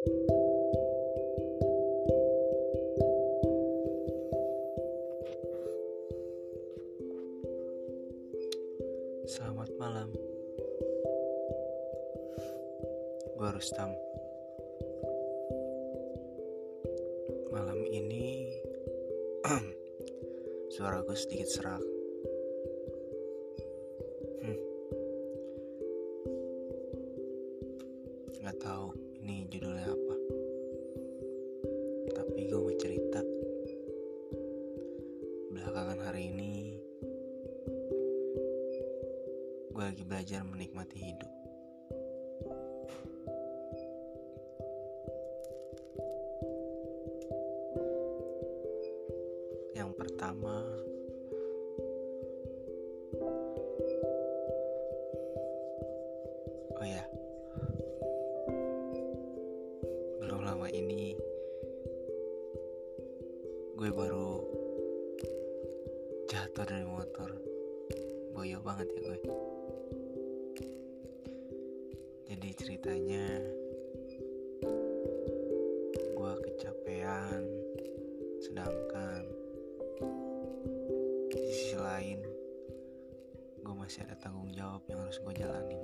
Selamat malam. Gue Rustam. Malam ini Suara gue sedikit serak. Hmm. Gak tahu ini judulnya apa Tapi gue mau cerita Belakangan hari ini gue lagi belajar menikmati hidup. Yang pertama, oh ya, belum gue baru jatuh dari motor. Boyo banget ya gue. Jadi ceritanya gue kecapean. Sedangkan di sisi lain gue masih ada tanggung jawab yang harus gue jalanin.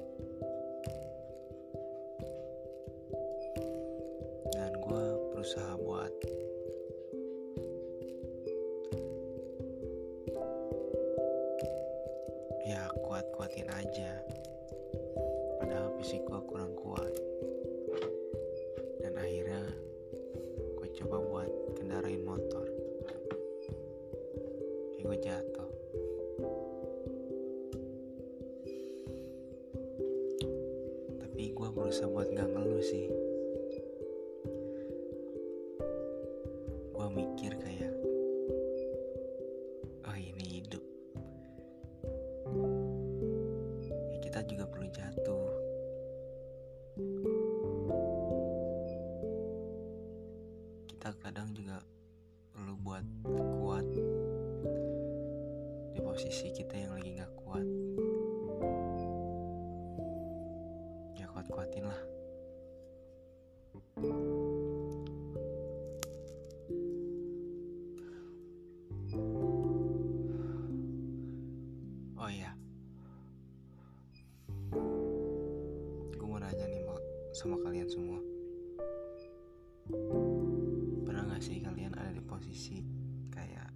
Dan gue berusaha buat kendarain motor. Ya gue jatuh. Tapi gue berusaha buat gak ngeluh sih. Gue mikir kayak oh ini hidup. Ya kita juga perlu jatuh. Kita kadang juga buat kuat di posisi kita yang lagi gak kuat. Ya kuat-kuatin lah. Oh iya. Gue mau nanya nih sama kalian semua. sih kalian posisi kayak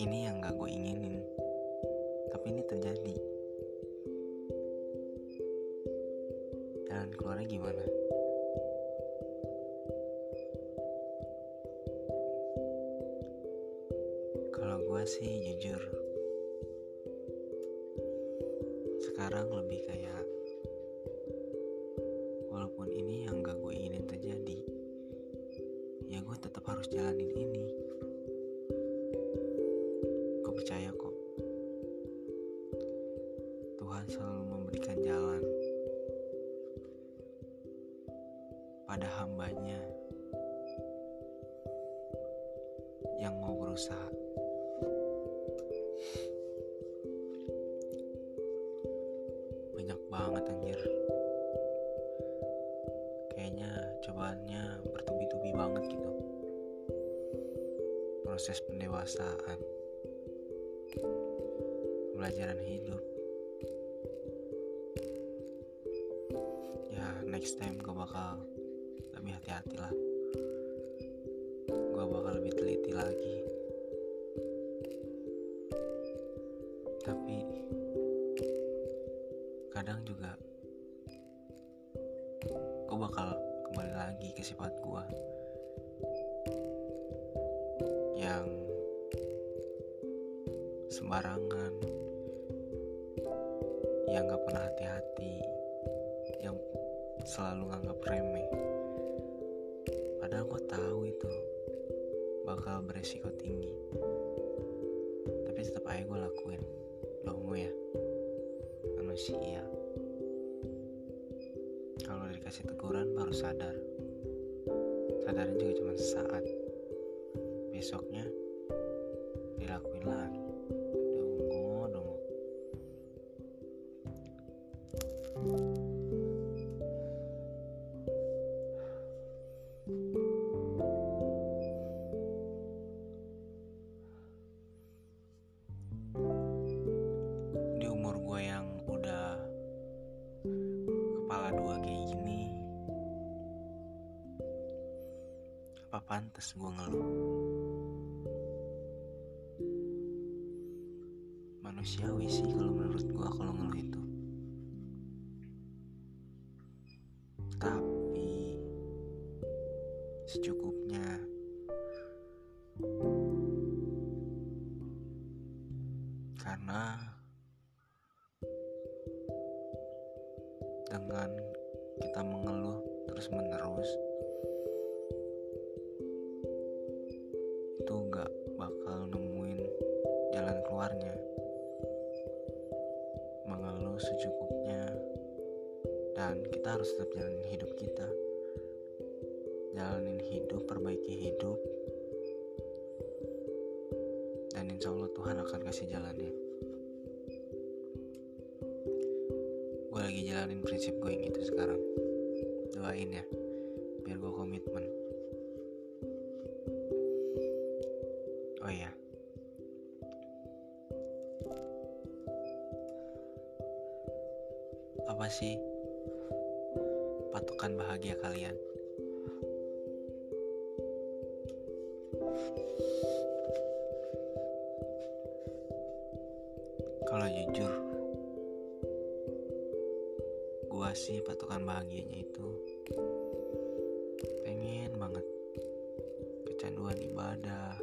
ini yang gak gue inginin tapi ini terjadi. Dan keluarnya gimana? Kalau gue sih jujur sekarang lebih kayak yang mau berusaha. Banyak banget anjir. Kayaknya cobaannya bertubi-tubi banget gitu. Proses pendewasaan. Pembelajaran hidup. Ya next time gue bakal lebih hati-hati lah gue bakal lebih teliti lagi. Tapi kadang juga gue bakal kembali lagi ke sifat gue yang sembarangan yang gak pernah hati-hati yang selalu nganggap remeh. Padahal gue tahu itu bakal beresiko tinggi. Tapi tetap aja gue lakuin. Dongo ya. Manusia. Kalau dikasih teguran baru sadar. Sadarnya juga cuma sesaat. Besoknya pantas gue ngeluh. Manusiawi sih kalau menurut gue kalau ngeluh itu harus tetap jalanin hidup kita. Jalanin hidup perbaiki hidup. Dan insya Allah Tuhan akan kasih jalannya. Gue lagi jalanin prinsip gue yang itu sekarang. Doain ya biar gue komitmen. Oh iya. Apa sih patokan bahagia kalian. Kalau jujur gua sih patokan bahagianya itu pengen banget kecanduan ibadah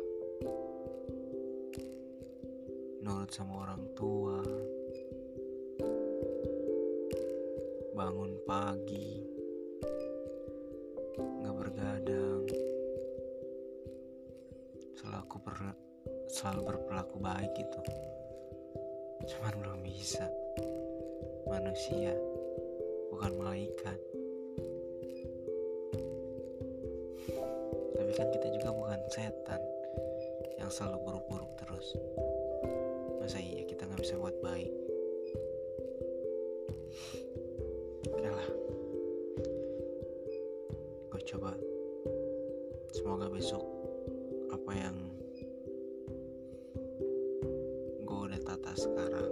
nurut sama orang tua bangun pagi bergadang. Selalu ber, selalu berperilaku baik gitu. Cuman belum bisa. Manusia bukan malaikat. Tapi kan kita juga bukan setan yang selalu buruk-buruk terus. Masa iya kita nggak bisa buat baik semoga besok apa yang gue udah tata sekarang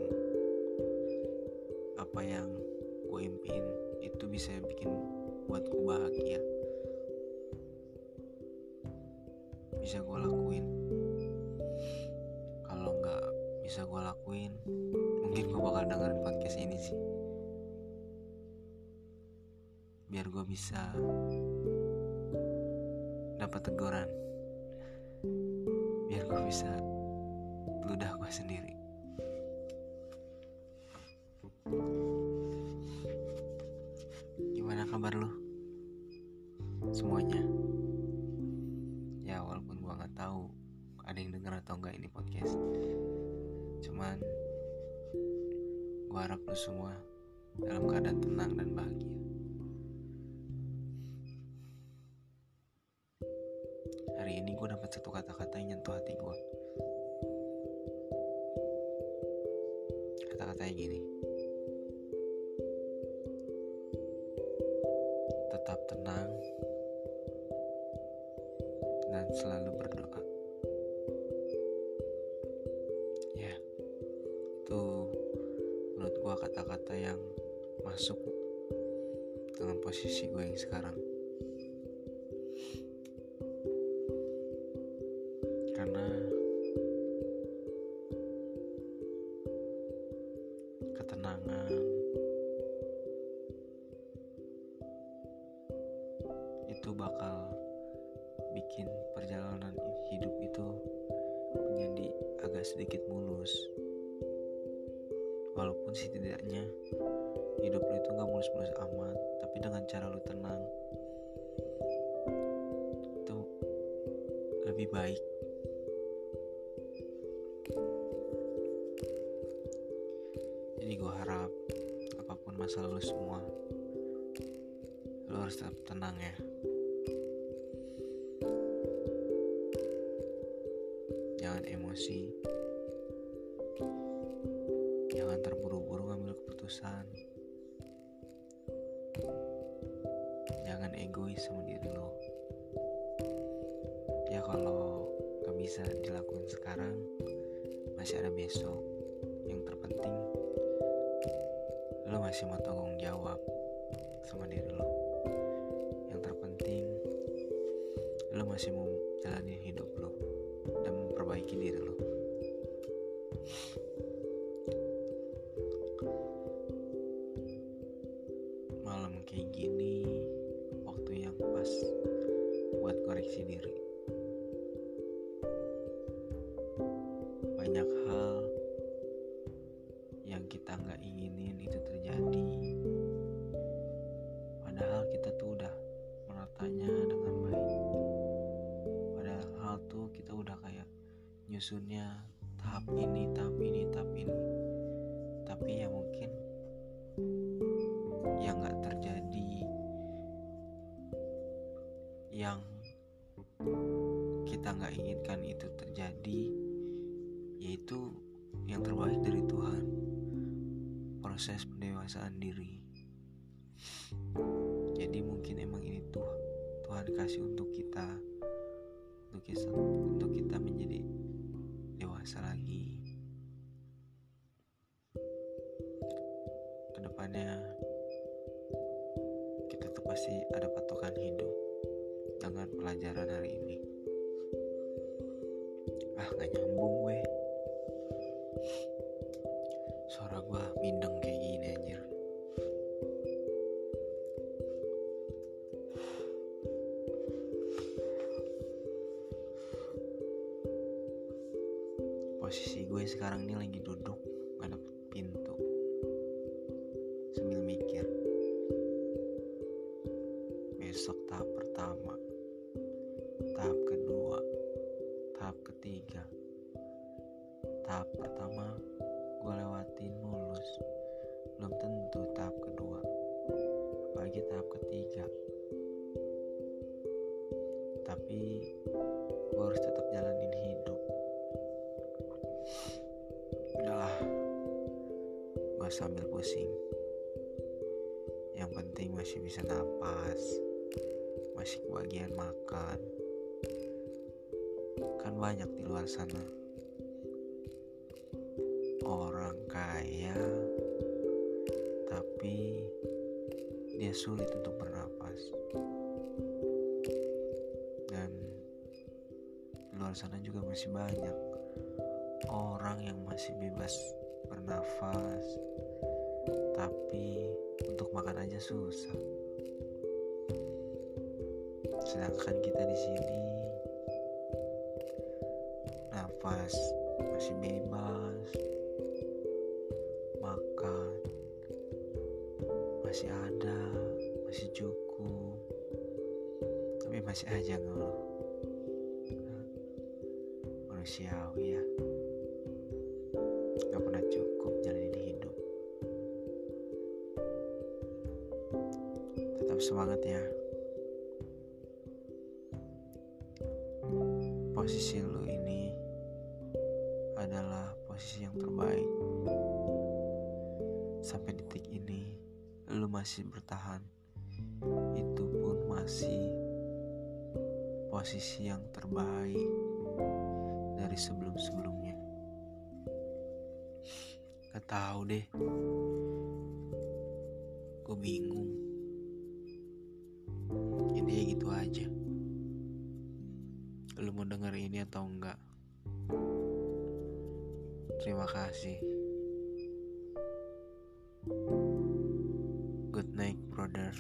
apa yang gue impiin itu bisa bikin buatku bahagia. Bisa gue lakuin. Kalau nggak bisa gue lakuin mungkin gue bakal dengerin podcast ini sih. Biar gue bisa dapat teguran. Biar gue bisa ludah gue sendiri. Gimana kabar lu? Semuanya? Ya walaupun gue nggak tahu ada yang denger atau enggak ini podcast. Cuman gue harap lu semua dalam keadaan tenang dan bahagia gue dapat satu kata-kata yang nyentuh hati gue kata-katanya gini. Tetap tenang dan selalu berdoa. Ya itu menurut gue kata-kata yang masuk dengan posisi gue yang sekarang mulus. Walaupun setidaknya hidup lu itu gak mulus-mulus amat tapi dengan cara lu tenang itu lebih baik. Jadi gue harap apa pun masalah lu semua lu harus tetap tenang ya. Jangan emosi jangan terburu-buru ngambil keputusan. Jangan egois sama diri lo. Ya kalau gak bisa dilakuin sekarang masih ada besok. Yang terpenting lo masih mau tanggung jawab sama diri lo nyusunnya tahap ini tahap ini tahap ini. Tapi ya mungkin yang nggak terjadi yang kita nggak inginkan itu terjadi yaitu yang terbaik dari Tuhan proses pendewasaan diri. Jadi mungkin emang ini tuh Tuhan kasih untuk kita untuk kita untuk dewasa lagi. Ke depannya kita tuh pasti ada patokan hidup dengan pelajaran hari ini. Ah gak nyambung gue tahap pertama gue lewatin mulus. Belum tentu tahap kedua apalagi tahap ketiga. Tapi gue harus tetap jalanin hidup. Udahlah gue sambil pusing. Yang penting masih bisa napas masih kebagian makan. Kan banyak di luar sana orang kaya tapi dia sulit untuk bernapas. Dan di luar sana juga masih banyak orang yang masih bebas bernafas tapi untuk makan aja susah. Sedangkan kita di sini nafas masih bebas masih aja ngeluh manusiawi ya. Gak pernah cukup jalanin hidup. Tetap semangat ya. Posisi lu ini adalah posisi yang terbaik. Sampai detik ini lu masih bertahan posisi yang terbaik dari sebelum-sebelumnya. Gak tahu deh. Gue bingung. Intinya gitu aja. Lu mau denger ini atau enggak? Terima kasih. Good night brother